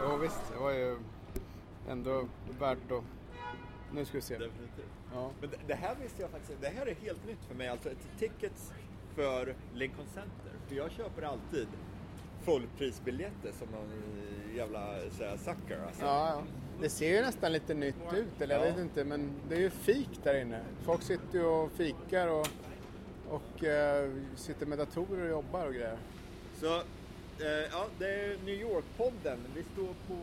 Jo visst, det var ju ändå värt att... Nu ska vi se. Definitivt. Ja. Men det, det här visste jag faktiskt, det här är helt nytt för mig. Alltså ett tickets för Lincoln Center. För jag köper alltid fullprisbiljetter som någon jävla så här, sucker alltså. Ja, ja. Det ser ju nästan lite nytt ut, eller jag Ja. vet inte, men det är ju fik där inne. Folk sitter ju och fikar och, och eh, sitter med datorer och jobbar och grejer. Så, eh, ja, det är New York-podden. Vi står på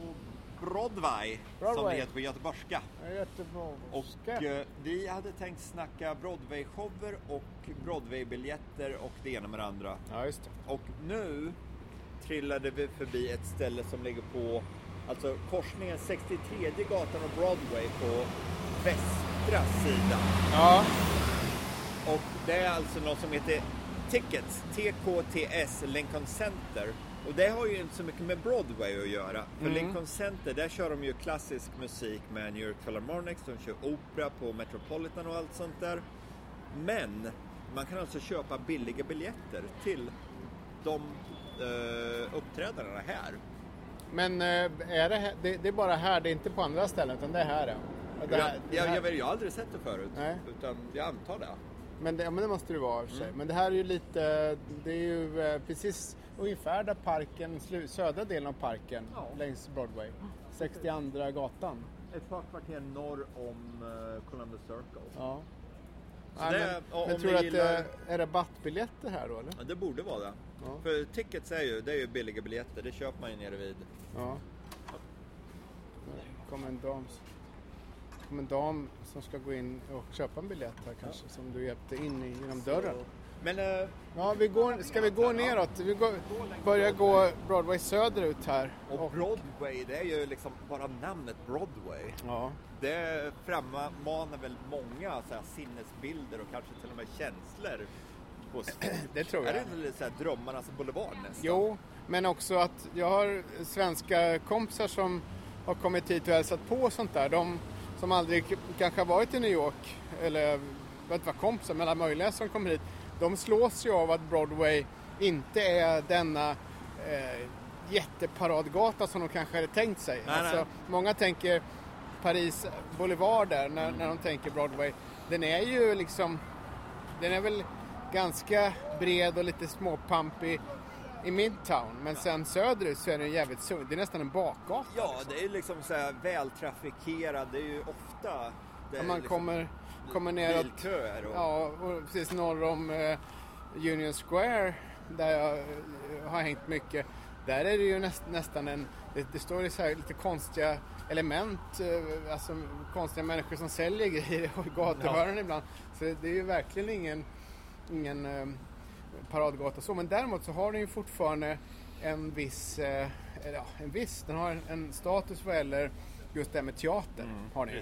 Broadway, som Broadway. det heter på göteborgska. Jättebra. Och eh, vi hade tänkt snacka Broadway-shower och Broadway-biljetter och det ena med det andra. Ja, just det. Och nu trillade vi förbi ett ställe som ligger på alltså korsningen 63 gatan och Broadway på västra sidan. Ja, Och det är alltså något som heter Tickets, TKTS, Lincoln Center. Och det har ju inte så mycket med Broadway att göra. För Lincoln Center, där kör de ju klassisk musik med New York Philharmonics, de kör opera på Metropolitan och allt sånt där. Men man kan alltså köpa billiga biljetter till de eh, uppträdandena här. men eh, är det, här- det, det är bara här, det är inte på andra ställen, utan det är här. Ja. Det Jag, här, det jag, här- jag, vet- jag har aldrig sett det förut, Nej. utan jag antar det. Men det, ja, men det måste det vara i och för Mm. sig. Men det här är ju lite, det är ju eh, precis ungefär där parken, södra delen av parken, Ja. längs Broadway. 62 gatan. Ett par kvarter norr om eh, Columbus Circle. Ja. Så Nej, det- men om tror du att gillar- det är rabattbiljetter här då eller? Ja, det borde vara det. Ja. För tickets är ju, det är ju billiga biljetter, det köper man ju nere vid. Ja. Det kommer en dam, kommer en dam som ska gå in och köpa en biljett här kanske, som du hjälpte in i, genom dörren. Men eh, Ja, vi går, ska vi gå neråt? Vi går, börjar gå Broadway söderut här. och Broadway, det är ju liksom bara namnet Broadway. Ja. Det frammanar väl många så här, sinnesbilder och kanske till och med känslor. Det tror är jag. det lite så här drömmarnas boulevard nästan? Jo, men också att jag har svenska kompisar som har kommit hit och hälsat på och sånt där. De som aldrig kanske har varit i New York, eller jag vet inte vad kompisar, men alla möjliga som kommer hit. De slås ju av att Broadway inte är denna eh, jätteparadgata som de kanske hade tänkt sig. Nej, alltså, nej. Många tänker Paris Boulevard där när, när de tänker Broadway. Den är ju liksom den är väl ganska bred och lite småpampig i Midtown. Men sen söderut så är den jävligt sund. Det är nästan en bakgata. Ja, det är liksom så här vältrafikerad, det är ju ofta det Om man liksom kommer, kommer neråt, bilköer och... ja, och precis norr om eh, Union Square där jag eh, har hängt mycket. Där är det ju näst, nästan en, det, det står ju så här lite konstiga element, eh, alltså konstiga människor som säljer grejer i gatuhörnen ibland. Så det, det är ju verkligen ingen, ingen eh, paradgata så. Men däremot så har den ju fortfarande en viss, eh, ja, en viss, den har en, en status vad gäller just det här med teater. har den.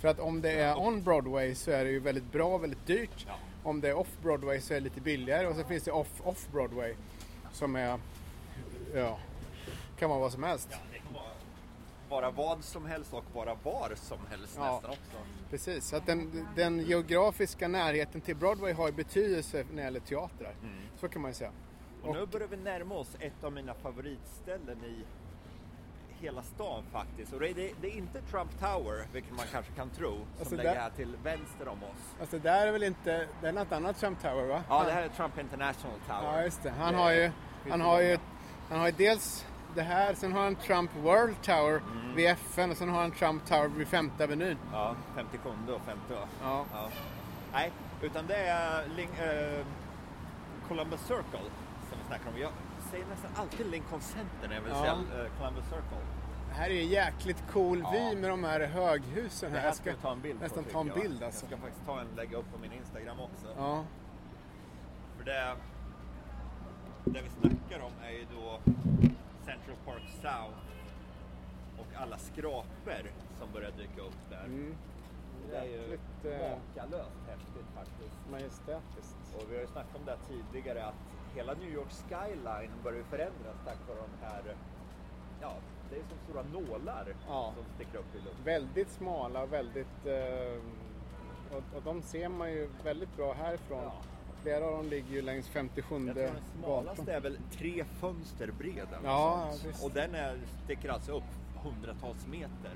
För att om det är on Broadway så är det ju väldigt bra väldigt dyrt. Ja. Om det är off Broadway så är det lite billigare och så finns det off, off Broadway som är, ja, kan vara vad som helst. Det kan vara vara vad som helst och vara var som helst Ja. nästan också. Precis, så att den, den geografiska närheten till Broadway har ju betydelse när det gäller teatrar. Så kan man ju säga. Och nu börjar vi närma oss ett av mina favoritställen i hela stan faktiskt. Och det är, det är inte Trump Tower, vilket man kanske kan tro, som Alltså, ligger där- här till vänster om oss. Alltså det där är väl inte, det är något annat Trump Tower va? Ja, det här är Trump International Tower. Ja just det. Han Det har ju, han det har ju, han har ju dels det här, sen har han Trump World Tower Mm. vid FN och sen har han Trump Tower vid Femte Avenyn. Ja, 57 och 50 va? Ja. Ja. Nej, utan det är Lin- eh, Columbus Circle som vi snackar om. Jag säger nästan alltid Lincoln Center när jag vill Ja. säga eh, Columbus Circle. Det här är jäkligt cool Ja. vy med de här höghusen Det här. här Jag ska jag ta en bild på, nästan tycker ta en jag. bild alltså. Jag ska faktiskt ta en lägga upp på min Instagram också. Ja. För det, det vi snackar om är ju då Central Park South och alla skrapor som börjar dyka upp där. Mm. Det är ju eh, makalöst häftigt faktiskt. Majestätiskt. Och vi har ju snackat om det här tidigare att hela New York skyline börjar ju förändras tack vare de här ja, Det är som stora nålar Ja. som sticker upp i luften. Väldigt smala och väldigt... Eh, och, och de ser man ju väldigt bra härifrån. Ja. Flera av dem ligger ju längs 57 Jag tror den gatan. smalaste är väl tre fönster bred. Ja. Och den är, sticker alltså upp hundratals meter.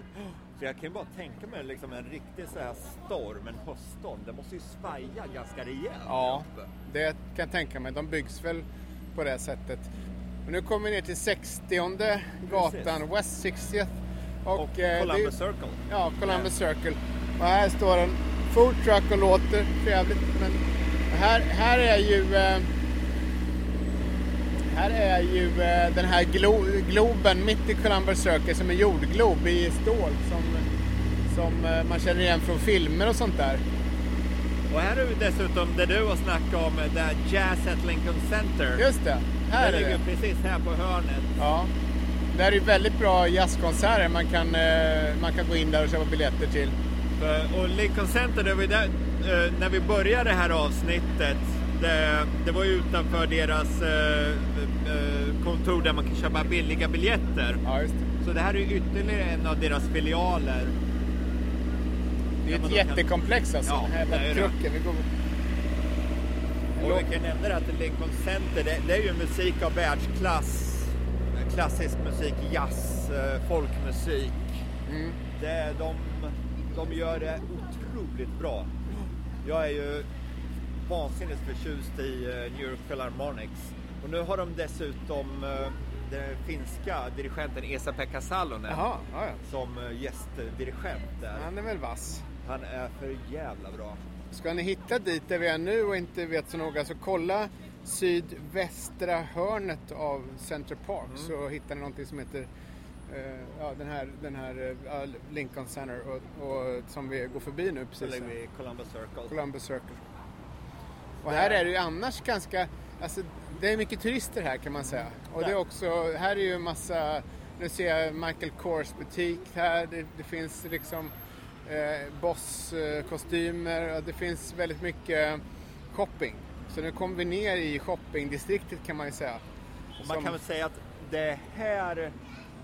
Så jag kan ju bara tänka mig liksom en riktig så här storm, en höststorm. Det måste ju svaja ganska rejält Ja, det kan jag tänka mig. De byggs väl på det sättet. Och nu kommer vi ner till 60 gatan, West 60th. Och, Och eh, Columbus det, Circle. Ja, Columbus Circle. Och här står en food truck och låter trevligt. Men här, här är ju... Eh, här är ju eh, den här glo, globen mitt i Columbus Circle som är jordglob i stål som, som eh, man känner igen från filmer och sånt där. Och här är vi dessutom det du har snackat om, där Jazz at Lincoln Center. Just det, här det är ligger det. precis här på hörnet. Ja. Där är ju väldigt bra jazzkonserter man kan, eh, man kan gå in där och köpa biljetter till. För- Och Lincoln Center, det var där, eh, när vi började det här avsnittet, det, det var ju utanför deras eh, kontor där man kan köpa billiga biljetter. Ja, just det. Så det här är ytterligare en av deras filialer. Det är ett jättekomplex alltså. Ja, här det är det. Vi går... Och vi kan nämna det att Lincoln Center, det, det är ju musik av världsklass. Klassisk musik, jazz, eh, folkmusik. Mm. Det, de, de gör det otroligt bra. Jag är ju vansinnigt förtjust i eh, New York Philharmonics. Och nu har de dessutom eh, den finska dirigenten Esa-Pekka Salonen Jaha, ja, ja. som gästdirigent där. Han är väl vass. Han är för jävla bra. Ska ni hitta dit där vi är nu och inte vet så noga så kolla sydvästra hörnet av Center Park Mm. så hittar ni någonting som heter eh, ja, den här, den här ja, Lincoln Center och, och, som vi går förbi nu precis. lägger här. vi Columbus Circle. Columbus Circle. Och här är det ju annars ganska, alltså det är mycket turister här kan man säga. Och det är också, här är ju en massa, nu ser jag Michael Kors butik här, det, det finns liksom eh, Boss-kostymer det finns väldigt mycket shopping. Så nu kommer vi ner i shoppingdistriktet kan man ju säga. Och man Som- kan väl säga att det här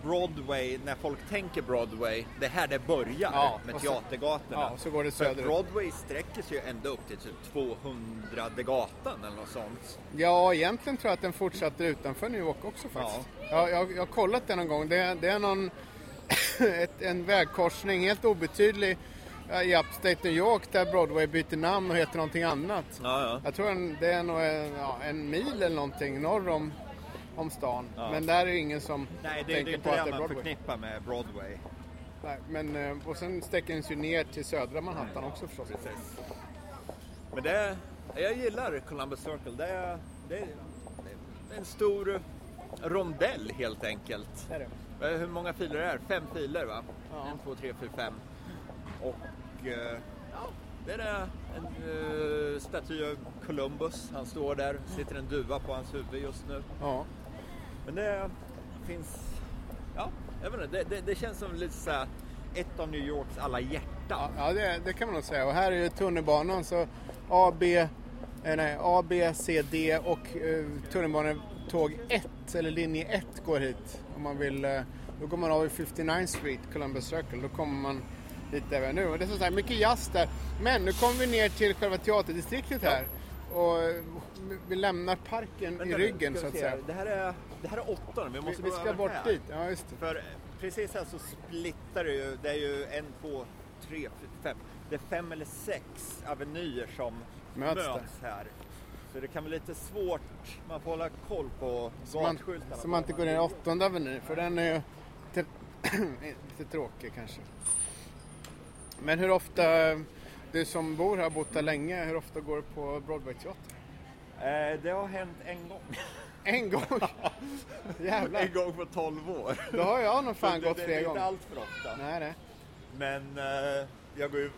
Broadway, när folk tänker Broadway, det är här det börjar Ja, med och så- teatergatorna. ja, så går det För söderut. Broadway sträcker sig ju ända upp till typ 200 gatan eller något sånt. Ja, egentligen tror jag att den fortsätter utanför New York också faktiskt. Ja. Jag, jag har kollat den någon gång. Det, det är någon, ett, en vägkorsning, helt obetydlig, i Upstate New York där Broadway byter namn och heter någonting annat. Ja, ja. Jag tror en, det är nog en, ja, en mil eller någonting norr om, om stan. Ja. Men där är ingen som Nej, det, det tänker är inte på det att det är man Broadway. förknippar med Broadway. Nej, men, eh, och sen sträcker den sig ner till södra Manhattan också förstås. Precis. Men det, jag gillar Columbus Circle. Det är, det är, det är en stor rondell helt enkelt. Det är det. Eh, Hur många filer är det? Fem filer va? Ja. En, två, tre, fyra, fem. Och eh, ja, det är en uh, staty av Columbus. Han står där, sitter en duva på hans huvud just nu. Ja. Men det finns, ja, jag vet inte, det, det, det känns som lite så här, ett av New Yorks alla hjärtan. Ja, det, det kan man nog säga. Och här är ju tunnelbanan så A, B, eh, nej, A, B, C, D och eh, tunnelbanetåg 1 eller linje 1 går hit. Om man vill, eh, då går man av i 59 Street, Columbus Circle. Då kommer man dit vi är nu. Och det är så här, mycket jazz där. Men nu kommer vi ner till själva teaterdistriktet här. Och eh, vi lämnar parken Vänta i ryggen så vi att säga. Det här är, det här är åttan, vi Vi, måste vi gå ska bort här. dit. Ja, just det. För precis här så splittar det ju, det är ju en, två, tre, fem. Det är fem eller sex avenyer som Möts möts, här. Så det kan bli lite svårt, man får hålla koll på gatskyltarna. så man inte går ner i åttonde avenyn för den är ju lite, lite tråkig kanske. Men hur ofta, du som bor här och bott här länge, hur ofta går du på Broadway-teater? Eh, det har hänt en gång. En gång? Jävlar. en gång på 12 år. Då har jag nog fan gått det, det, flera är inte gånger. allt för ofta. Nej, nej. Men eh, jag går ju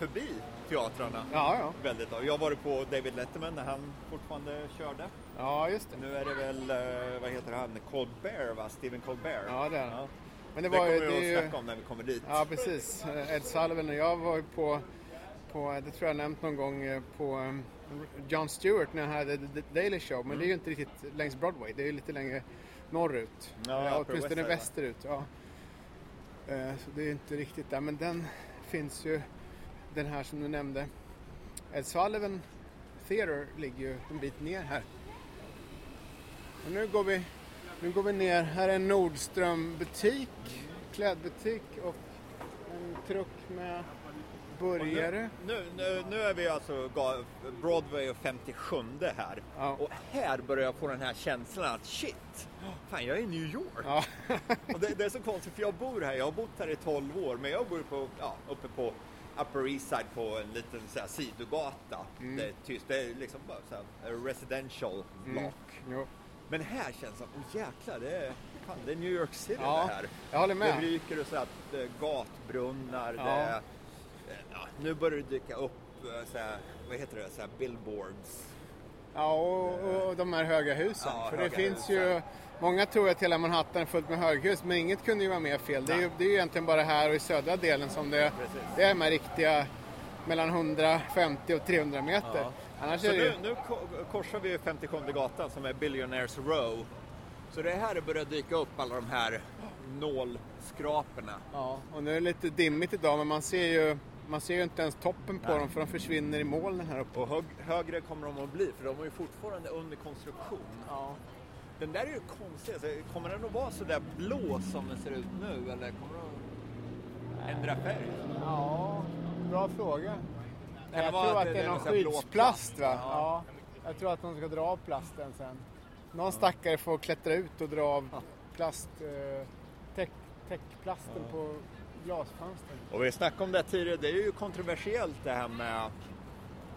förbi teatrarna Ja, ja. väldigt. Jag har varit på David Letterman när han fortfarande körde. Ja, just det. Nu är det väl, eh, vad heter han, Colbert va? Stephen Colbert. Ja, det är han. Men Det, det var kommer vi Det är att snacka om när vi kommer dit. ja, precis. Ed Sullivan och jag var ju på, på, det tror jag nämnt någon gång, eh, på Jon Stewart när han hade The Daily Show. Men det är ju inte riktigt längs Broadway, det är ju lite längre norrut. Ja, Ja, åtminstone västerut. Ja. Eh, Så det är inte riktigt där. Men den finns ju, den här som du nämnde. Ed Sullivan Theatre ligger ju en bit ner här. Och nu går vi, nu går vi ner. Här är en Nordström butik, klädbutik och en truck med burgare. Nu, nu, nu är vi alltså Broadway och 57 här. Ja. Och här börjar jag få den här känslan att shit, fan jag är i New York. Ja. Och det, det är så konstigt för jag bor här, jag har bott här i 12 år men jag bor på, ja, uppe på Upper East Side på en liten så här, sidogata. Mm. Det är tyst, det är liksom bara så här, a residential block. Jo. Men här känns det som, oh jäklar, det är, fan, det är New York City Ja, det här. jag håller med. Det ryker och så här, det är gatbrunnar, Ja. det är, eh, ja, nu börjar det dyka upp eh, så här, vad heter det, så här billboards. Ja, och, och de här höga husen. För det finns husen. ju, många tror att hela Manhattan är fullt med höghus, men inget kunde ju vara mer fel. Det är, ju, det är ju egentligen bara här och i södra delen som det, det är de här riktiga mellan 150 och 300 meter. Ja. Så ju, nu, nu ko- korsar vi 57 gatan som är Billionaires Row. Så det är här det börjar dyka upp alla de här nålskraporna. ja, och nu är det lite dimmigt idag, men man ser ju, man ser ju inte ens toppen på Nej. dem för de försvinner i molnen här uppe. Och hög, högre kommer de att bli för de är ju fortfarande under konstruktion. Ja. Den där är ju konstig. Alltså, kommer den att vara så där blå som den ser ut nu eller kommer den att ändra färg? ja, bra fråga. jag tror att det är någon skyddsplast va? Ja. Jag tror att de ska dra av plasten sen. Någon stackare får klättra ut och dra av plast, eh, täck, täckplasten på glasfönstren. Och vi snackade om det tidigare, det är ju kontroversiellt det här med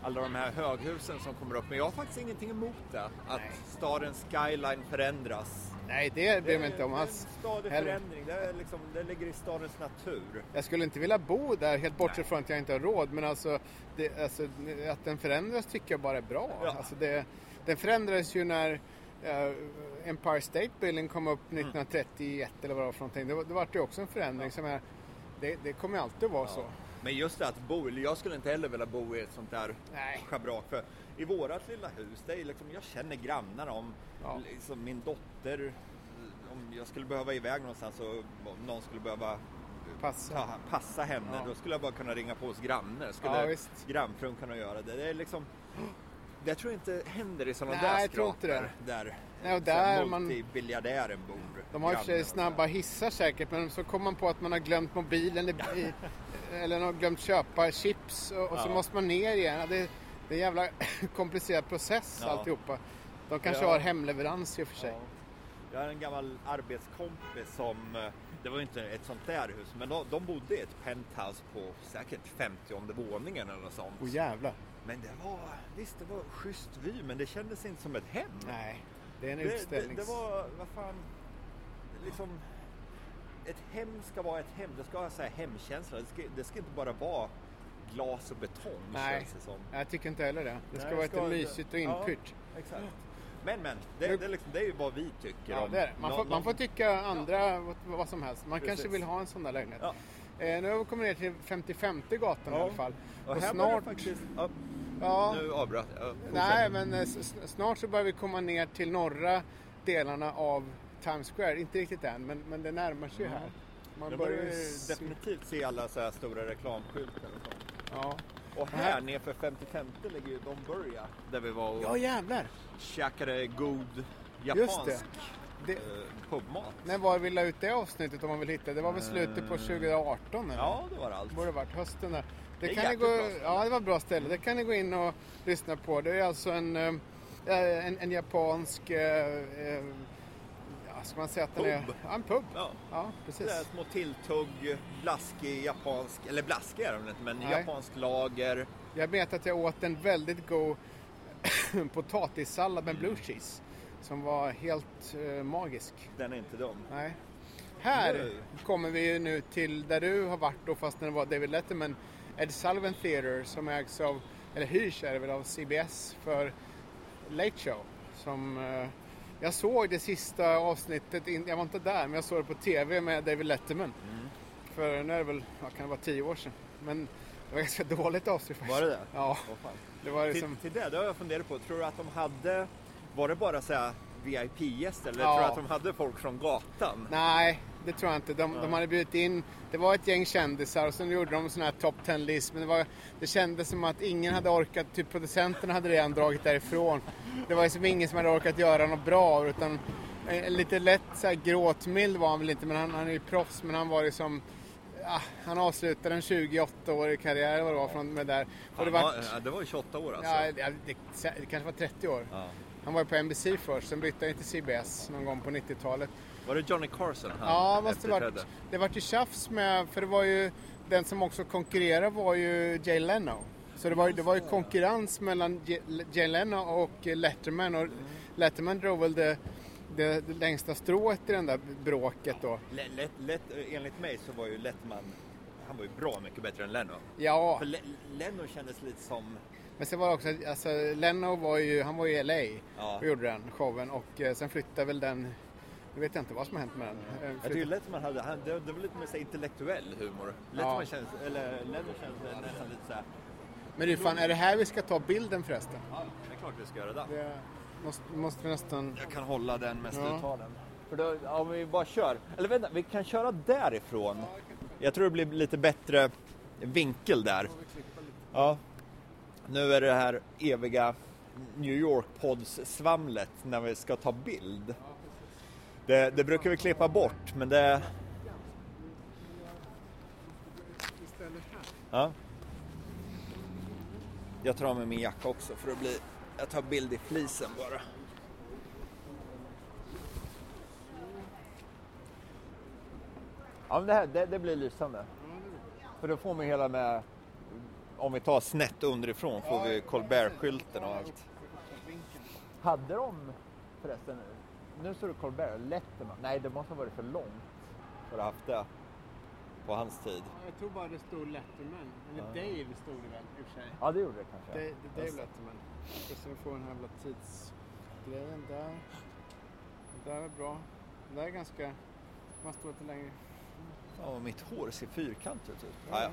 alla de här höghusen som kommer upp. Men jag har faktiskt ingenting emot det. Att Nej. stadens skyline förändras. Nej, det bryr mig inte om det är en alls. stadig förändring. Det, är liksom, det ligger i stadens natur. Jag skulle inte vilja bo där, helt bortsett från att jag inte har råd. Men alltså, det, alltså att den förändras tycker jag bara är bra. Ja. Alltså det, den förändrades ju när eh, Empire State Building kom upp 1931 eller vad det var för någonting. Det, det var ju också en förändring. Som är, det, det kommer alltid vara så. Men just det att bo, jag skulle inte heller vilja bo i ett sånt där Nej. schabrak. För i vårat lilla hus, det är liksom, jag känner grannarna om Ja. liksom min dotter, om jag skulle behöva iväg någonstans och om någon skulle behöva Passa. ta, passa henne, Ja. då skulle jag bara kunna ringa på hos grannar. Skulle Ja, grannfrun kunna göra det. Det är liksom, det tror jag inte händer i sådana Nej, där jag tror inte det. skrapor Där, Nej, och där man- multibiljardären bor. De har i och för sig snabba hissar säkert men så kommer man på att man har glömt mobilen i, eller har glömt köpa chips och, och så Ja. måste man ner igen. Det, det är en jävla komplicerad process Ja. alltihopa. De kanske Ja. har hemleverans i och för sig. Ja. Jag har en gammal arbetskompis som, eh, det var ju inte ett sånt där hus, men de, de bodde i ett penthouse på säkert 50 våningen eller något sånt. Åh jävlar. Men det var, visst det var schysst vy, men det kändes inte som ett hem. Nej, det är en det, det, utställnings... det var, vad fan, liksom, ett hem ska vara ett hem, det ska ha så här hemkänsla. Det ska, det ska inte bara vara glas och betong Nej. känns det som. Jag tycker inte heller det. Det ska Nej, vara lite mysigt och ja. inpyrt. Exakt. Men men, det, det, är liksom, det är ju vad vi tycker Ja, om. det är det. Man, nå- får, man får tycka andra vad, vad som helst. Man kanske Precis. vill ha en sån där lägenhet. Ja. Eh, nu har vi kommit ner till 55 gatan i Ja. alla fall. Och, Och, snart... faktiskt... Ja, Ja, Nu avbröt jag. Ja, Nej, men eh, snart så börjar vi komma ner till norra delarna av Times Square. Inte riktigt än, men, men det närmar sig ju här. Man Nu börjar definitivt se alla så här stora reklamskyltar och sånt. Ja. Och här nerför 55 ligger ju Don Burja. Där vi var och ja, jävlar. käkade god japansk det. eh, pubmat. När var vi la ut det avsnittet om man vill hitta? Det var väl slutet på 2018? Eller? Ja, det var det allt. Borde varit hösten där. Det, Det kan ni gå. Ja, det var ett bra ställe. Det kan ni gå in och lyssna på. Det är alltså en, eh, en, en japansk... ska man säga att den är... Pub. Ja, en pub. Ja. Ja, Det precis. är små tilltugg, blaskig japansk, eller blaskig är de inte, men Nej. japansk lager. Jag vet att jag åt en väldigt god potatissallad med blue cheese. Som var helt eh, magisk. Den är inte dum. Nej. Här Nu. kommer vi nu till där du har varit då fast när det var David Letterman. Ed Sullivan Theatre som ägs av, eller hyrs är det väl av CBS för Late Show. Som eh, jag såg det sista avsnittet, in, jag var inte där men jag såg det på TV med David Letterman. Mm. För nu är det väl, vad kan det vara, tio år sedan. Men det var ganska dåligt avsnitt faktiskt. Var det det? Ja, fan. det var Till, liksom... till det, det har jag funderat på. Tror du att de hade, var det bara så här VIP-gäster? Eller Ja. tror du att de hade folk från gatan? Nej, det tror jag inte. De, de hade bjudit in, det var ett gäng kändisar och sen gjorde de sån här top 10-list. Men det, var, det kändes som att ingen hade orkat, typ producenterna hade redan dragit därifrån. Det var liksom ingen som hade orkat göra något bra utan en, lite lätt så här gråtmild var han väl inte, men han, han är ju proffs. Men han var liksom, ah, han avslutade en 28-årig karriär vad det var från med där. Och det, Ja, var, ja, det var ju 28 år alltså. ja, det, det kanske var 30 år. Ja. Han var på NBC först, sen bytte han till CBS någon gång på 90-talet. Var det Johnny Carson han Ja, måste det varit. Det vart ju tjafs med, för det var ju, den som också konkurrerade var ju Jay Leno. Så det var, ju- det var ju konkurrens mellan Jay Leno och Letterman och Letterman drog väl det, det, det längsta strået i den där bråket då. Lätt, lätt, lätt, enligt mig så var ju Lettman, han var ju bra mycket bättre än Leno. Ja, För Le, Leno kändes lite som, men sen var det också, alltså Leno var ju, han var ju i LA Ja. och gjorde den showen och eh, sen flyttade väl den, nu vet jag inte vad som har hänt med den. Eh, jag tycker flyttade- Lettman hade, han, det, det var lite mer så intellektuell humor. Lettman Ja. känns, eller Leno känns nästan lite såhär, Men du fan, är det här vi ska ta bilden förresten? ja det är klart vi ska göra det. Det måste, måste vi nästan... Jag kan hålla den mest Ja. du tar den. För då, om vi bara kör. Eller vänta, vi kan köra därifrån. Jag tror det blir lite bättre vinkel där. Ja. Nu är det här eviga New York-pods-svamlet när vi ska ta bild. Det, det brukar vi klippa bort, men det... Ja. Jag tar av mig min jacka också för att bli... Jag tar bild i flisen bara. Ja, men det, här, det, det blir lysande. För då får man hela med... Om vi tar snett underifrån får vi Colbert-skylten och allt. Hade de förresten nu? Nu står det Colbert, Letterman. Nej, det måste ha varit för långt för att ha haft det på hans tid. Jag tror bara det stod Letterman. Eller Dave stod det väl i och för sig. Ja, det gjorde det kanske. Är Dave Letterman. Och sen får den här jävla tidsgrejen där. Det där är bra. Det där är ganska... Man står lite längre. Ja, mitt hår ser fyrkantigt ut. Ja, ja.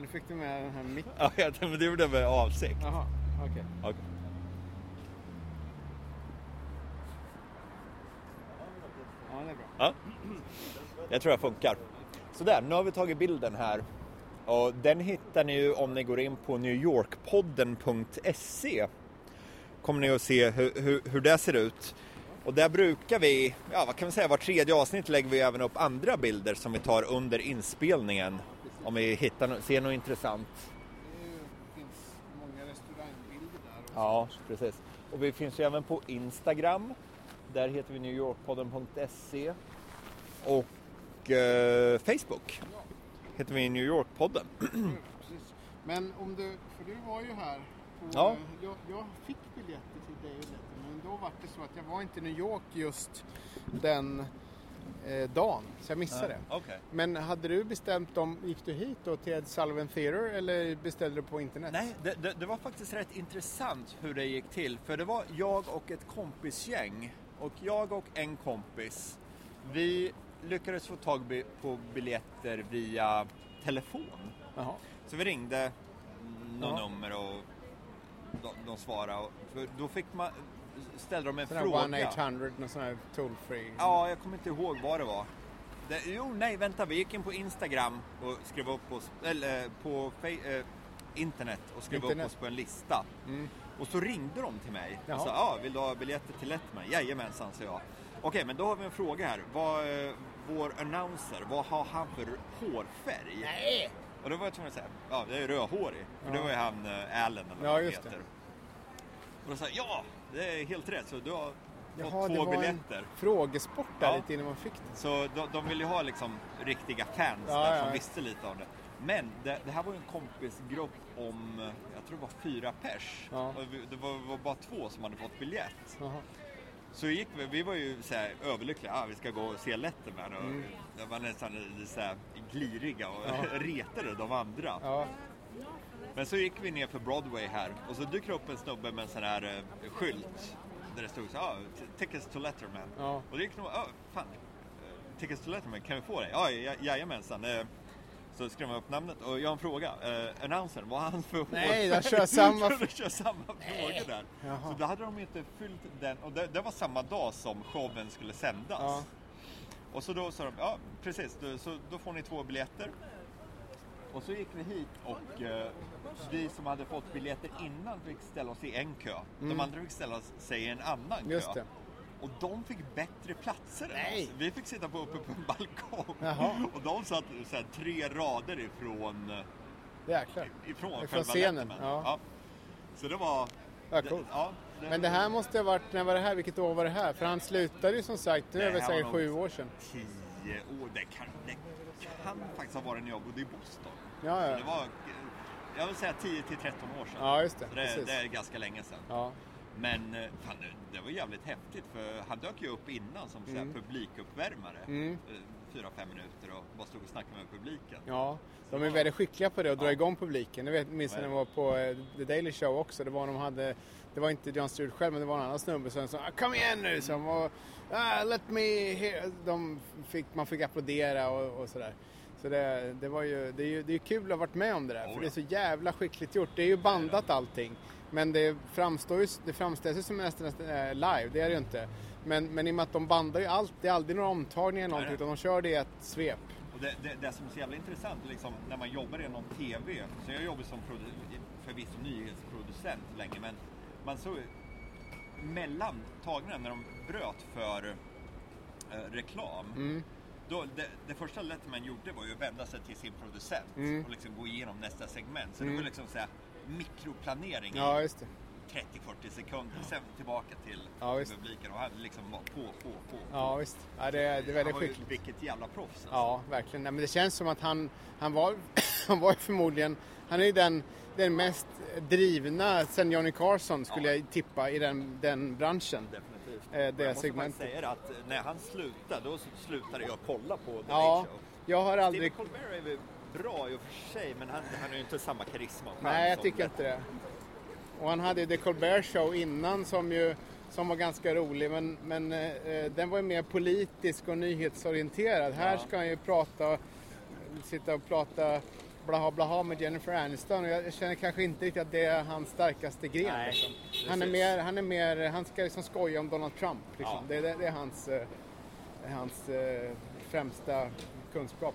Nu fick du med den här micken. Ja, men det gjorde jag med avsikt. Jaha, okej. Okej. Ja, det är bra. Ja. Jag tror det funkar. Sådär, nu har vi tagit bilden här. Och den hittar ni ju om ni går in på newyorkpodden.se. Kommer ni att se hur, hur, hur det ser ut. Och där brukar vi, ja vad kan vi säga, var tredje avsnitt lägger vi även upp andra bilder som vi tar under inspelningen. Om vi hittar, ser något intressant. Det finns många restaurangbilder där också. Ja, precis. Och vi finns ju även på Instagram. Där heter vi newyorkpodden.se. Och eh, Facebook heter vi New York-podden. Precis. Men om du, för du var ju här. På, Ja. jag, jag fick biljetter till dig och men då var det så att jag var inte i New York just den eh, dagen, så jag missade det. Okej. Men hade du bestämt om, gick du hit då till Ed Sullivan Theatre eller beställde du på internet? Nej, det, det, det var faktiskt rätt intressant hur det gick till. För det var jag och ett kompisgäng. Och jag och en kompis, vi lyckades få tag på biljetter via telefon. Jaha. Så vi ringde någon Ja. nummer och de, de svarade. Och, för då fick man, ställde de en Sån fråga. 1-800, någon sån här toll free. Ja, jag kommer inte ihåg vad det var. Det, jo, nej, vänta. Vi gick in på Instagram och skrev upp oss, eller eh, på eh, internet och skrev Internet. upp oss på en lista. Mm. Och så ringde de till mig Jaha. och sa, ja, vill du ha biljetter till Letman? Jajamensan, sa jag. Okej, men då har vi en fråga här. Vad, eh, vår announcer, vad har han för hårfärg? Nej! Och då var jag tvungen att säga, ja, det är rödhårig. För Ja. det var ju han eh, Allen eller Ja, vad han just heter. det. Och då sa jag, ja, det är helt rätt. Så du har Jaha, fått det två var biljetter. en frågesport där Ja. lite innan man fick det. Så de, de vill ju ha liksom riktiga fans Ja, där ja. som visste lite om det. Men det, det här var ju en kompisgrupp om, jag tror det var fyra pers. Och det var, var bara två som hade fått biljett. Jaha. Så gick vi, vi var ju så här överlyckliga, ah, vi ska gå och se Letterman. Och Mm. Det var nästan så här gliriga och Ja. retade de andra. Ja. Men så gick vi ner för Broadway här och så dök det upp en snubbe med en sån här eh, skylt där det stod så ah, tickets to Letterman. Ja. Och det gick nog, ah, fan, eh, tickets to Letterman, kan vi få det? Ja, ja jajamensan. Eh, Så skrev man upp namnet och jag har en fråga. Eh, annonsern, vad har han för Nej, hårfärg? de kör samma- de kör samma frågor där. Jaha. Så då hade de inte fyllt den, och det, det var samma dag som showen skulle sändas. Ja. Och så då sa de, ja precis, då, så då får ni två biljetter. Och så gick vi hit och eh, vi som hade fått biljetter innan fick ställa oss i en kö. De andra fick ställa sig i en annan Mm. Just kö. det. Och de fick bättre platser än oss. Vi fick sitta på, uppe på en balkong. Jaha. Och de satt så här, tre rader ifrån, Jäklar. ifrån, Ifrån själva scenen, Letterman. ja. Så det var... Ja, det- coolt. ja, Men det här måste ha varit, när var det här? Vilket år var det här? För han slutade ju som sagt, nu är det Det säkert sju år sedan. Tio år, det kan, det kan faktiskt ha varit när jag bodde i Boston. Ja, ja. det var, jag vill säga 10 till 13 år sedan. Ja, just det. Det, det är ganska länge sedan. Ja. Men eh, fan, det- var jävligt häftigt för han dök ju upp innan som så här publikuppvärmare. Mm. Eh, Fyra, fem minuter och bara stod och snackade med publiken. Ja, de är väldigt skickliga på det dra Ja. igång publiken. Jag vet, minns när jag var på eh, The Daily Show också. Det var de hade, det var inte Jon Stewart själv men det var en annan snubbe som sa ah, Kom igen nu! Som, och, ah, let me hear. De fick, man fick applådera och, och sådär. Så det, det, var ju, det, är ju, det är kul att ha varit med om det där. Oh, för det är så jävla skickligt gjort. Det är ju bandat allting. Men det, framstår ju, det framställs ju som nästan, eh, live, det är det ju inte. Men, men i och med att de bandar ju allt, det är aldrig några omtagningar eller någonting utan de kör det i ett svep. Och det, det, det som är så jävla intressant liksom, när man jobbar inom TV, så jag jobbar som förvisso nyhetsproducent länge, men man såg mellan tagningarna när de bröt för eh, reklam. Mm. Då, det, det första Letterman gjorde var ju att vända sig till sin producent Mm. och liksom gå igenom nästa segment. Så det var liksom så här, mikroplanering Ja, i just det. 30-40 sekunder, sen tillbaka till Ja, publiken och han liksom var på, på, på. Ja, visst. Ja, det, det är väldigt Han var ju- skickligt. Vilket jävla proffs alltså. Ja, verkligen. Nej, men det känns som att han, han var, han var förmodligen, han är ju den, den mest drivna sen Johnny Carson skulle Ja. jag tippa i den, den branschen. Definitivt. Eh, det jag måste segmentet. säga att när han slutade, då slutade jag kolla på The Ja, Show. jag har aldrig, Stephen Colbert är väl bra i och för sig, men han, han har ju inte samma karisma nej jag tycker inte det. Och han hade ju The Colbert Show innan som ju, som var ganska rolig men, men eh, den var ju mer politisk och nyhetsorienterad. Här Ja. ska han ju prata, sitta och prata blaha blaha med Jennifer Aniston och jag känner kanske inte riktigt att det är hans starkaste gren. Nej, liksom. han, är mer, han är mer, han ska liksom skoja om Donald Trump. Liksom. Ja. Det, det, det är hans, eh, hans eh, främsta kunskap.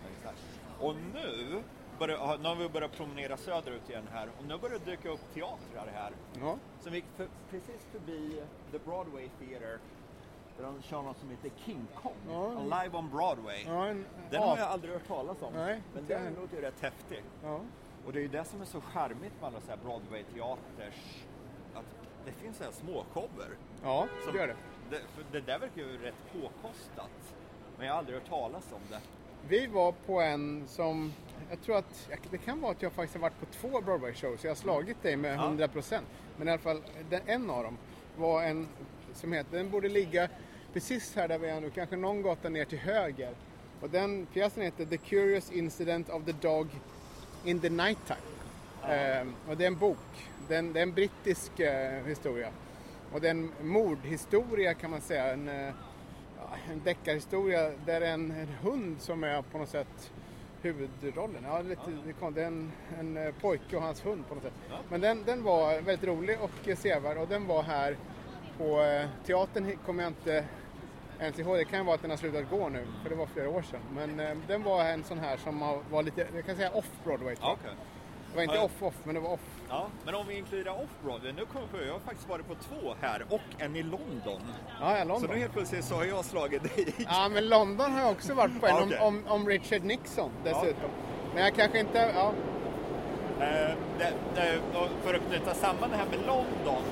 Och nu, börjar, nu har vi börjat promenera söderut igen här och nu börjar det dyka upp teatrar här. Ja. Vi gick för, precis förbi The Broadway Theater där de kör något som heter King Kong, Ja. Live on Broadway. Ja, en, Den ja. har jag aldrig hört talas om, Nej, men den heller. låter ju rätt häftig. Ja. Och det är ju det som är så charmigt med alla så här Broadway-teaters, att det finns så här småshower. ja, som- det gör det. Det, för det där verkar ju rätt påkostat. Men jag har aldrig hört talas om det. Vi var på en som, jag tror att, det kan vara att jag faktiskt har varit på två Broadway-shows, jag har slagit dig med Ja. 100%. Men i alla fall, den, en av dem var en som heter, den borde ligga precis här där vi är nu, kanske någon gata ner till höger. Och den pjäsen heter The Curious Incident of the Dog in the Nighttime. Ehm, och det är en bok, det är en, det är en brittisk eh, historia. Och det är en mordhistoria kan man säga, en, eh, en deckarhistoria där en, en hund som är på något sätt huvudrollen. Ja, lite, det är en, en eh, pojke och hans hund på något sätt. Ja. Men den, den var väldigt rolig och eh, sevärd och den var här på eh, teatern kommer jag inte ihåg. Det kan vara att den har slutat gå nu för det var flera år sedan. Men eh, den var en sån här som var lite, jag kan säga off Broadway. tror jag. Okej. Det var inte Ja. off off men det var off. Ja, men om vi inkluderar off-Broadway, nu kommer jag på, jag har faktiskt varit på två här och en i London. Ja, ja Så London. nu helt plötsligt så har jag slagit dig. Ja, men London har jag också varit på en Okej. om, om, om Richard Nixon dessutom. Men jag kanske inte, ja. Eh, det, det, för att knyta samman det här med London.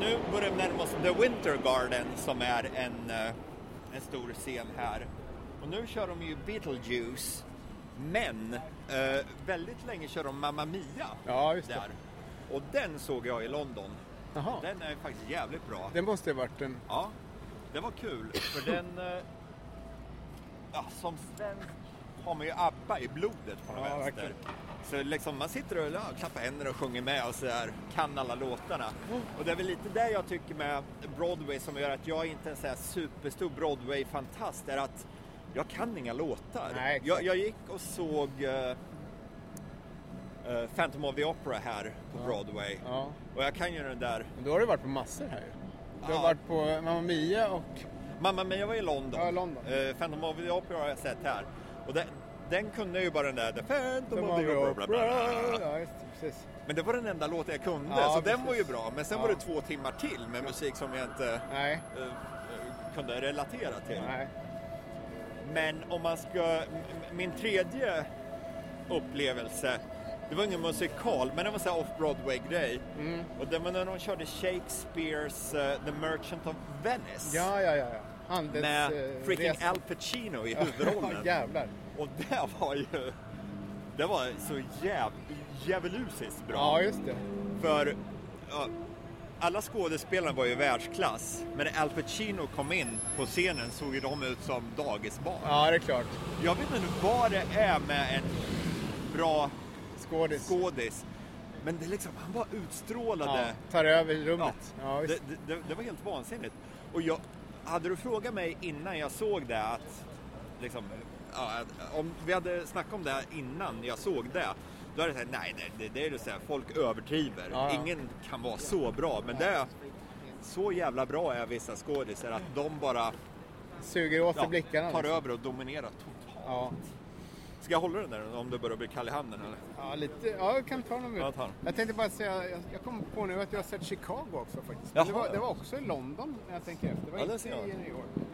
Nu börjar vi närma oss The Winter Garden som är en, eh, en stor scen här. Och nu kör de ju Beetlejuice. Men eh, väldigt länge kör de Mamma Mia Ja, just det. där. Och den såg jag i London. Jaha. Den är faktiskt jävligt bra. Det måste ju varit en... Ja, det var kul. För den... eh, Ja, som svensk har man ju ABBA i blodet på något Ja, vänster. verkligen. Så liksom man sitter och ja, klappar händer och sjunger med och så där, kan alla låtarna. Och det är väl lite det jag tycker med Broadway som gör att jag inte är en så här superstor Broadway-fantast är att jag kan inga låtar. Nej, jag, jag gick och såg eh, eh, Phantom of the Opera här på Ja. Broadway. Ja. Och jag kan ju den där Men då har du varit på massor här ju. Du har varit på Mamma Mia och... Mamma Mia var i London. Ja, London. Eh, Phantom of the Opera har jag sett här. Och den, den kunde ju bara den där The Phantom of the Opera. Precis. Men det var den enda låten jag kunde, Ja, så den precis. var ju bra. Men sen Ja. var det två timmar till med musik som jag inte Nej, eh, eh, kunde relatera till. nej. Men om man ska... Min tredje upplevelse, det var ingen musikal, men det var en off-Broadway-grej. Mm. Och det var när de körde Shakespeares eh, The Merchant of Venice. Ja, ja, ja. ja. Handels, med freaking. Al Pacino i huvudrollen. jävlar. Och det var ju... Det var så jäv, djävulusiskt bra. Ja, just det. För ja, alla skådespelarna var ju världsklass. Men när Al Pacino kom in på scenen såg ju de ut som dagisbarn. Ja, det är klart. Jag vet inte vad det är med en bra Skådis. skådis. Men det liksom, han bara utstrålade. Ja, tar över rummet. Ja, det, det, det var helt vansinnigt. Och jag, hade du frågat mig innan jag såg det att, liksom, ja, om vi hade snackat om det här innan jag såg det, då hade jag sagt nej, det, det är det så här, folk överdriver. Ja. Ingen kan vara så bra, men det är så jävla bra är vissa skådisar att de bara Suger åt sig ja, blickarna. tar liksom. över och dominerar totalt. Ja. Ska jag hålla den där om du börjar bli kall i handen eller? Ja, lite. Ja, jag kan ta någon minut. Ja. Jag tänkte bara säga, jag, jag kom på nu att jag har sett Chicago också faktiskt. Jaha, det, var, ja. det var också i London när jag tänker efter. Det var Ja, inte i New York.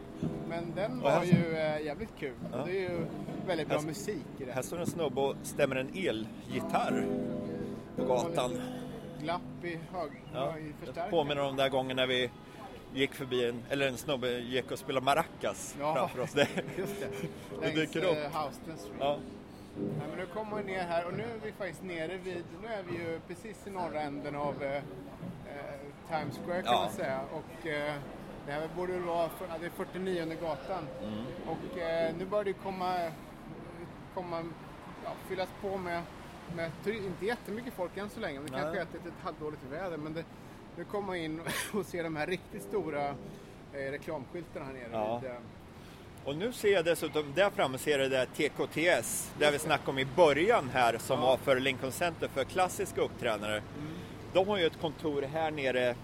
Men den Och här- var ju äh, jävligt kul. Ja. Det är ju väldigt bra Här- musik i det. Här står en snubbe och stämmer en elgitarr på Det var gatan. Glapp i, hög, Ja, i förstärkaren. påminner om den där gången när vi gick förbi en, eller en snubbe gick och spelade maracas Ja, framför oss. Det, just det. Det Längs dyker upp. eh, Houston Street. ja. Nej, men nu kommer vi ner här och nu är vi faktiskt nere vid, nu är vi ju precis i norra änden av eh, eh, Times Square kan Ja. man säga. Och eh, det här borde väl vara, det är 49 gatan. Mm. Och eh, nu börjar det komma, komma ja, fyllas på med, med inte jättemycket folk än så länge. Det Nej. kanske är ett, ett, ett halvdåligt väder. Men det, nu kommer man in och ser de här riktigt stora eh, reklamskyltarna här nere. Ja. Vid, eh, Och nu ser jag dessutom, där framme ser jag det där TKTS, där vi snackade om i början här, som Ja. var för Lincoln Center för klassiska uppträdare. De har ju ett kontor här nere,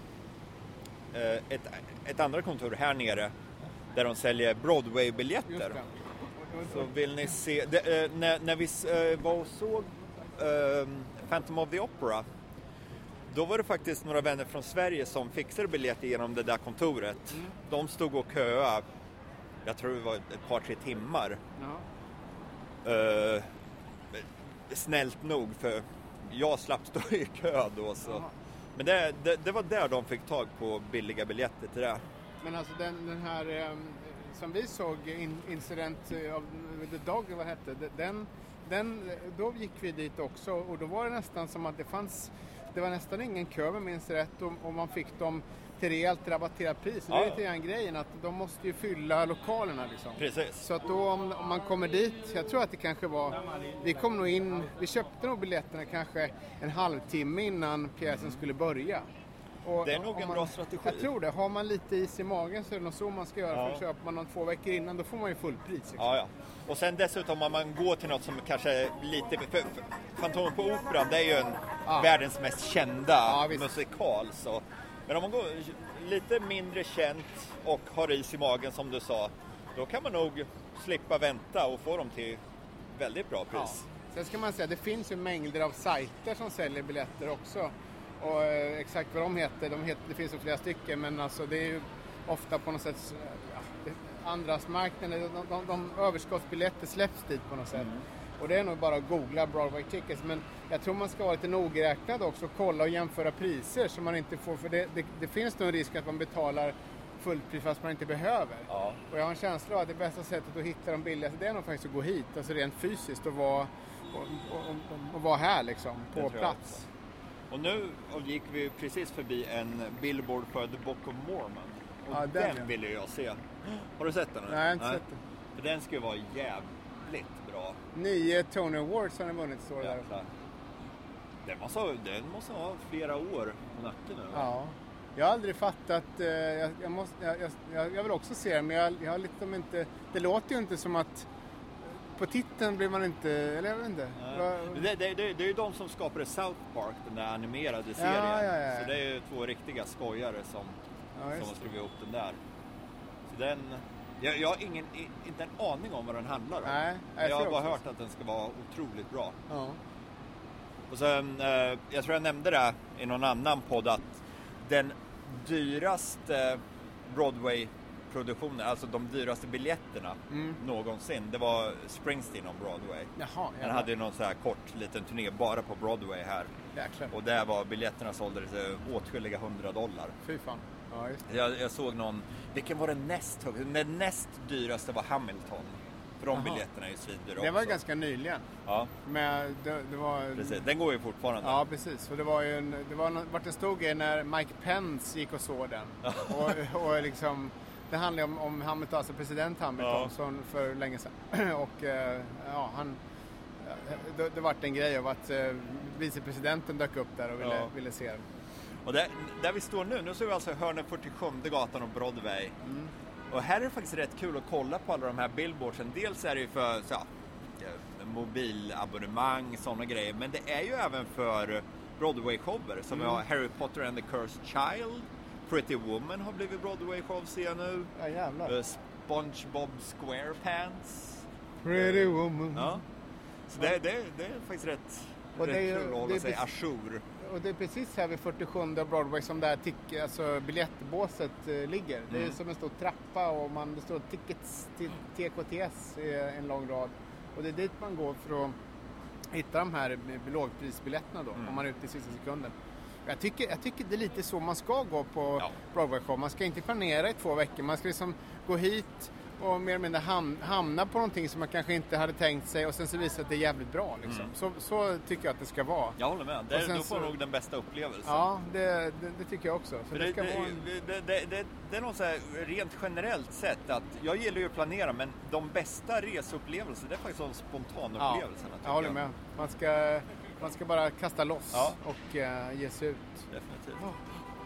ett, ett andra kontor här nere, där de säljer Broadway-biljetter. Så vill ni se, det, eh, när, när vi eh, var och såg eh, Phantom of the Opera, då var det faktiskt några vänner från Sverige som fixade biljetter genom det där kontoret. Mm. De stod och köade, jag tror det var ett par, tre timmar. Eh, snällt nog, för jag slapp stå i kö då. Så. Jaha. Men det, det, det var där de fick tag på billiga biljetter till det. Men alltså den, den här ehm, som vi såg, Incident eh, of The Dog, vad hette? Den, den, då gick vi dit också och då var det nästan som att det fanns, det var nästan ingen kö om jag minns rätt och, och man fick dem till rejält rabatterat pris. Och Det är Ja. lite grann grejen att de måste ju fylla lokalerna liksom. Precis. Så att då om, om man kommer dit, jag tror att det kanske var, vi kom nog in, vi köpte nog biljetterna kanske en halvtimme innan pjäsen skulle börja. Och Det är nog en man, bra strategi. Jag tror det. Har man lite is i magen så är det nog så man ska göra. Ja. För köper man dem två veckor innan då får man ju fullpris. Liksom. Ja, ja. Och sen dessutom om man går till något som kanske är lite... Fantomen på Operan, det är ju en Ja. Världens mest kända Ja, musikal. Så. Men om man går lite mindre känt och har is i magen som du sa, då kan man nog slippa vänta och få dem till väldigt bra Ja. pris. Sen ska man säga, det finns ju mängder av sajter som säljer biljetter också. Och eh, exakt vad de heter, de heter, det finns ju flera stycken men alltså det är ju ofta på något sätt ja, andrahandsmarknaden, de, de, de överskottsbiljetter släpps dit på något sätt. Och det är nog bara att googla Broadway Tickets men jag tror man ska vara lite nogräknad också och kolla och jämföra priser så man inte får, för det, det, det finns nog en risk att man betalar fullpris fast man inte behöver. Ja. Och jag har en känsla av att det bästa sättet att hitta de billigaste det är nog faktiskt att gå hit, alltså rent fysiskt och vara, och, och, och, vara här liksom, på plats. Och nu gick vi precis förbi en billboard för The Book of Mormon. Och Ja, den, den, ja. ville jag se. Har du sett den? Nej, jag har inte sett den. För den ska ju vara jävligt bra. Nio Tony Awards har ni vunnit står det där. Den måste, ha, den måste ha flera år på nacken nu. Ja. Jag har aldrig fattat, eh, jag, jag, måste, jag, jag, jag vill också se den men jag, jag har liksom inte, det låter ju inte som att på titeln blir man inte, eller jag vet inte. Det, det, det, det är ju de som skapade South Park, den där animerade serien. Ja, ja, ja. Så det är ju två riktiga skojare som, som har skrivit ihop den där. Så den, jag, jag har ingen, inte en aning om vad den handlar om. Nej, Men jag har bara hört att den ska vara otroligt bra. Ja. Och sen, eh, jag tror jag nämnde det i någon annan podd att den dyraste Broadway-produktionen, alltså de dyraste biljetterna Mm. någonsin, det var Springsteen on Broadway. Jaha, Han hade ju någon så här kort liten turné bara på Broadway här. Jäklar. Och där var biljetterna såldes till åtskilliga hundra dollar. Fy fan. Ja. Jag, jag såg någon, vilken var den näst högsta? Den näst dyraste var Hamilton. För de Jaha. biljetterna är ju svindyra Det var också. ganska nyligen. Ja, Men det, det var... precis. Den går ju fortfarande. Ja, precis. Och det var ju en, det var en, vart en stor grej när Mike Pence gick och såg den. och, och liksom, det handlar om, om Hamilton, alltså president Hamilton, Ja. som för länge sedan. och eh, ja, han... Det, det vart en grej av att eh, vicepresidenten dök upp där och ville, Ja. ville se den. Och där, där vi står nu, nu står vi alltså hörnet 47 gatan och Broadway. Mm. Och här är det faktiskt rätt kul att kolla på alla de här billboardsen. Dels är det ju för så, eh, mobilabonnemang, sådana grejer. Men det är ju även för Broadway-shower. Som Mm. har Harry Potter and the Cursed Child. Pretty Woman har blivit Broadway-show ser jag nu. Ja, jävlar. Eh, SpongeBob SquarePants. Pretty woman. Ja. Så det, det, det är faktiskt rätt, Och rätt är kul att hålla sig ajour. Och det är precis här vid 47 Broadway som det här tick, alltså biljettbåset eh, ligger. Det är Mm. som en stor trappa och man, det står tickets till TKTS i en lång rad. Och det är dit man går för att hitta de här lågprisbiljetterna då, Mm. om man är ute i sista sekunden. Jag tycker, jag tycker det är lite så man ska gå på Ja. Broadway-show. Man ska inte planera i två veckor. Man ska liksom gå hit och mer eller mindre ham- hamna på någonting som man kanske inte hade tänkt sig och sen så visar det att det är jävligt bra. Liksom. Mm. Så, så tycker jag att det ska vara. Jag håller med. Det, då får så- nog den bästa upplevelsen. Ja, det, det, det tycker jag också. Det, en... är något så här rent generellt sett att jag gillar ju att planera men de bästa reseupplevelser det är faktiskt de spontanupplevelserna. jag tycker håller med. Man ska, man ska bara kasta loss Ja. och uh, ge sig ut. Definitivt. Ja.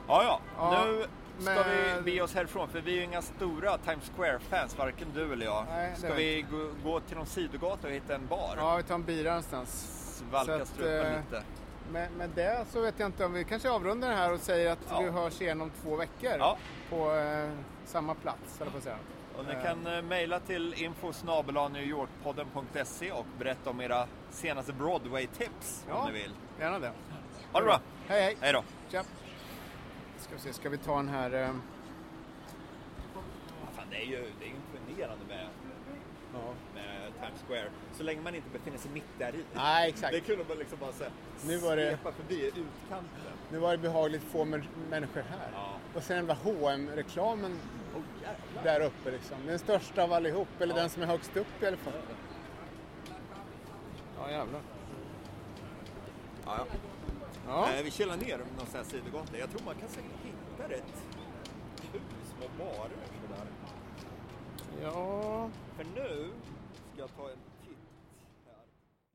Ja, ja. Ja, nu ska vi bege oss härifrån för vi är ju inga stora Times Square-fans, varken du eller jag. Nej, ska vi gå, gå till någon sidogata och hitta en bar? Ja, vi tar en bira någonstans. Svalka att, strupen eh, lite. Med, med det så vet jag inte om vi kanske avrundar det här och säger att Ja. vi hörs igen om två veckor. Ja. På eh, samma plats, eller på att säga. Och ni eh. kan eh, mejla till info newyorkpodden.se och berätta om era senaste Broadway-tips Ja. om ni vill. Gärna det. Ha det bra! Hej, hej. Hej då! Tja. Ska vi se, ska vi ta den här... Eh, Fan, det är ju det är imponerande med, ja. med Times Square. Så länge man inte befinner sig mitt där i. Nej, exakt. Det är kul att bara liksom bara så här, Nu var det- svepa förbi utkanten. Nu var det behagligt få män- människor här. Ja. Och sen där hm reklamen Oh, där uppe liksom. Den största av allihop, eller Ja. den som är högst upp i alla fall. Ja, jävlar. Ja, ja. Ja. Eh, vi kilar ner någon sidogata. Jag tror man kan säkert hitta rätt hus med barer sådär. ja. För nu ska jag ta en